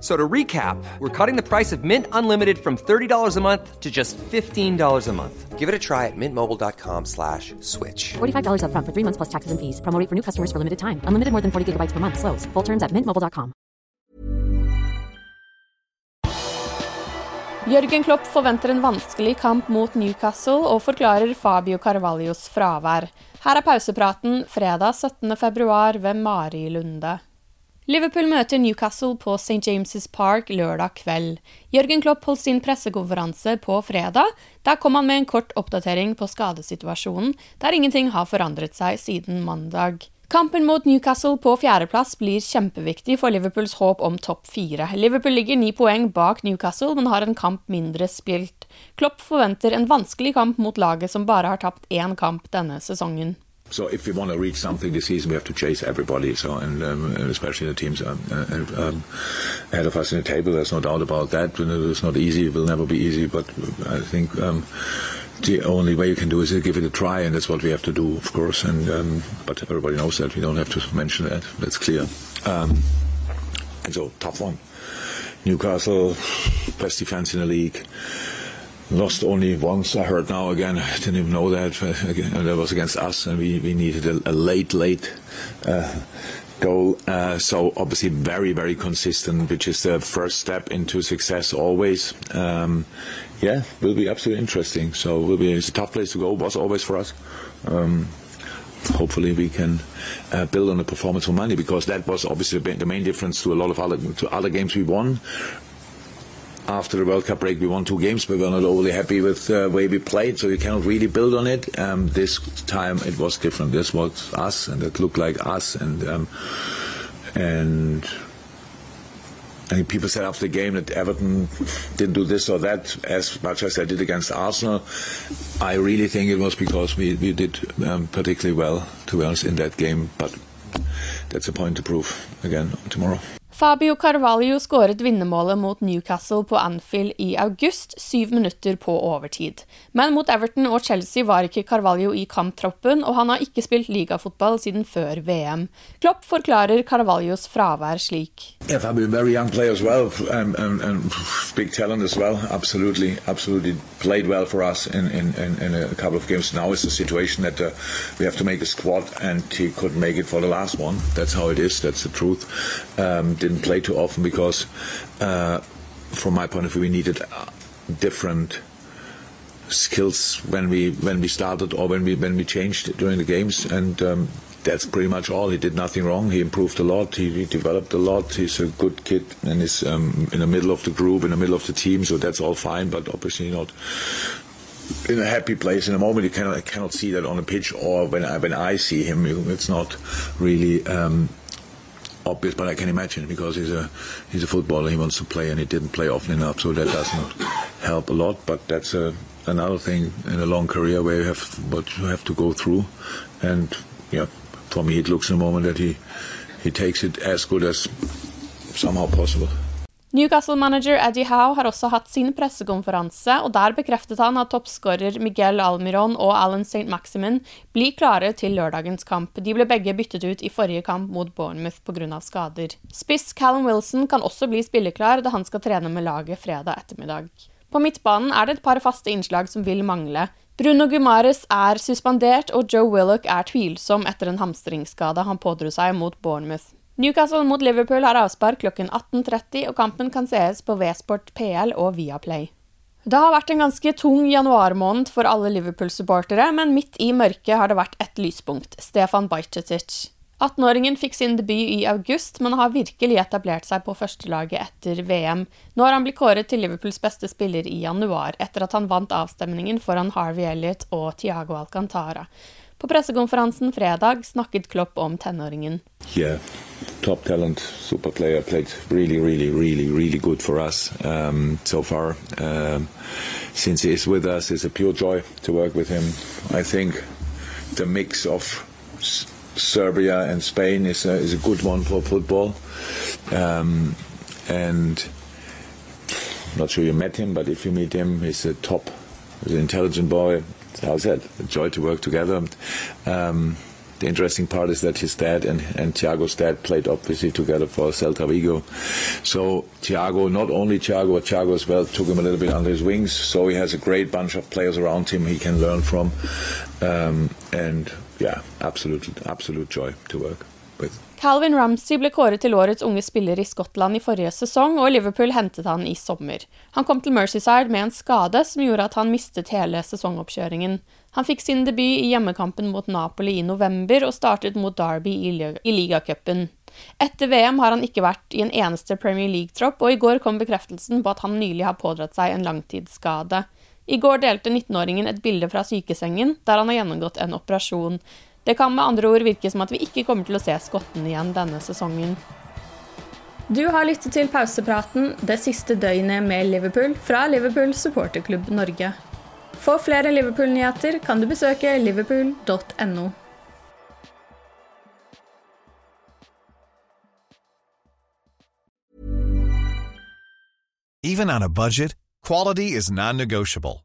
So to recap, we're cutting the price of Mint Unlimited from $30 a month to just $15 a month. Give it a try at mintmobile.com slash switch. $45 upfront for three months plus taxes and fees. Promo rate for new customers for limited time. Unlimited more than 40 gigabytes per month. Slows. Full terms at mintmobile.com. Jørgen Klopp forventer en vanskelig kamp mot Newcastle og forklarer Fabio Carvalhos fravær. Her er pausepraten fredag 17.2 ved Mari Lunde. Liverpool møter Newcastle på St. James' Park lørdag kveld. Jørgen Klopp holdt sin pressekonferanse på fredag. Der kom han med en kort oppdatering på skadesituasjonen, der ingenting har forandret seg siden mandag. Kampen mot Newcastle på fjerdeplass blir kjempeviktig for Liverpools håp om topp fire. Liverpool ligger ni poeng bak Newcastle, men har en kamp mindre spilt. Klopp forventer en vanskelig kamp mot laget som bare har tapt én kamp denne sesongen. So if we want to reach something this season, we have to chase everybody. So and um, especially the teams um, uh, um, ahead of us in the table. There's no doubt about that. It's not easy. It will never be easy. But I think um, the only way you can do is give it a try, and that's what we have to do, of course. And um, but everybody knows that. We don't have to mention that. That's clear. Um, and so tough one. Newcastle, best defense in the league. Lost only once. I heard now again. I didn't even know that. Again, that was against us, and we, we needed a, a late, late uh, goal. Uh, so obviously very, very consistent, which is the first step into success always. Um, yeah, will be absolutely interesting. So will be it's a tough place to go. Was always for us. Um, hopefully we can uh, build on the performance for money because that was obviously the main difference to a lot of other to other games we won after the World Cup break, we won two games, but we were not overly happy with the way we played, so you cannot really build on it. Um, this time it was different. This was us, and it looked like us, and um, and I think people said after the game that Everton didn't do this or that as much as they did against Arsenal. I really think it was because we, we did um, particularly well, to be honest, in that game. But that's a point to prove again tomorrow. Fabio Carvalho skåret vinnermålet mot Newcastle på Anfield i august, syv minutter på overtid. Men mot Everton og Chelsea var ikke Carvalho i kamptroppen, og han har ikke spilt ligafotball siden før VM. Klopp forklarer Carvalhos fravær slik. Yeah, Fabio, very young player as well, and, and, and big talent as well. Absolutely, absolutely played well for us in, in, in, a couple of games. Now it's a situation that uh, we have to make a squad, and for the last one. That's how it is. That's the truth. Um, didn't play too often because, uh, from my point of view, we needed uh, different skills when we when we started or when we when we changed during the games and. Um, that's pretty much all. He did nothing wrong. He improved a lot. He, he developed a lot. He's a good kid and is um, in the middle of the group, in the middle of the team. So that's all fine. But obviously not in a happy place in a moment. You cannot I cannot see that on a pitch or when I, when I see him. It's not really um, obvious, but I can imagine because he's a he's a footballer. He wants to play, and he didn't play often enough, so that does not help a lot. But that's a, another thing in a long career where you have what you have to go through, and yeah, for me it looks in a moment that he he takes it as good as somehow possible. Newcastle-manager Eddie Howe har også hatt sin pressekonferanse, og der bekreftet han at toppskårer Miguel Almiron og Alan St. Maximin blir klare til lørdagens kamp. De ble begge byttet ut i forrige kamp mot Bournemouth pga. skader. Spiss Callum Wilson kan også bli spilleklar da han skal trene med laget fredag ettermiddag. På midtbanen er det et par faste innslag som vil mangle. Bruno Gumares er suspendert, og Joe Willoch er tvilsom etter en hamstringsskade han pådro seg mot Bournemouth. Newcastle mot Liverpool har avspark klokken 18.30, og kampen kan sees på Vsport PL og Viaplay. Det har vært en ganske tung januarmåned for alle Liverpool-supportere, men midt i mørket har det vært ett lyspunkt – Stefan Bajcetic. 18-åringen fikk sin debut i august, men har virkelig etablert seg på førstelaget etter VM. Nå har han blitt kåret til Liverpools beste spiller i januar, etter at han vant avstemningen foran Harvey Elliot og Tiago Alcantara. På pressekonferansen fredag snakket Klopp om tenåringen. Yeah, top talent, super player, played really, really, really, really good for us um, so far. Um, since he is with us, it's a pure joy to work with him. I think the mix of Serbia and Spain is a, is a good one for football. Um, and not sure you met him, but if you meet him, he's a top, he's an intelligent boy, how I said, a joy to work together. Um, the interesting part is that his dad and, and Thiago's dad played obviously together for Celta Vigo. So Thiago, not only Thiago, but Thiago as well took him a little bit under his wings. So he has a great bunch of players around him he can learn from. Um, and yeah, absolute, absolute joy to work with. Calvin Ramsey ble kåret til årets unge spiller i Skottland i forrige sesong, og Liverpool hentet han i sommer. Han kom til Mercyside med en skade som gjorde at han mistet hele sesongoppkjøringen. Han fikk sin debut i hjemmekampen mot Napoli i november og startet mot Derby i, i ligacupen. Etter VM har han ikke vært i en eneste Premier League-tropp, og i går kom bekreftelsen på at han nylig har pådratt seg en langtidsskade. I går delte 19-åringen et bilde fra sykesengen, der han har gjennomgått en operasjon. Det kan med andre ord virke som at vi ikke kommer til å se skotten igjen denne sesongen. Du har lyttet til pausepraten det siste døgnet med Liverpool fra Liverpool supporterklubb Norge. For flere Liverpool-nyheter kan du besøke liverpool.no. Even on a budget, quality is non-negotiable.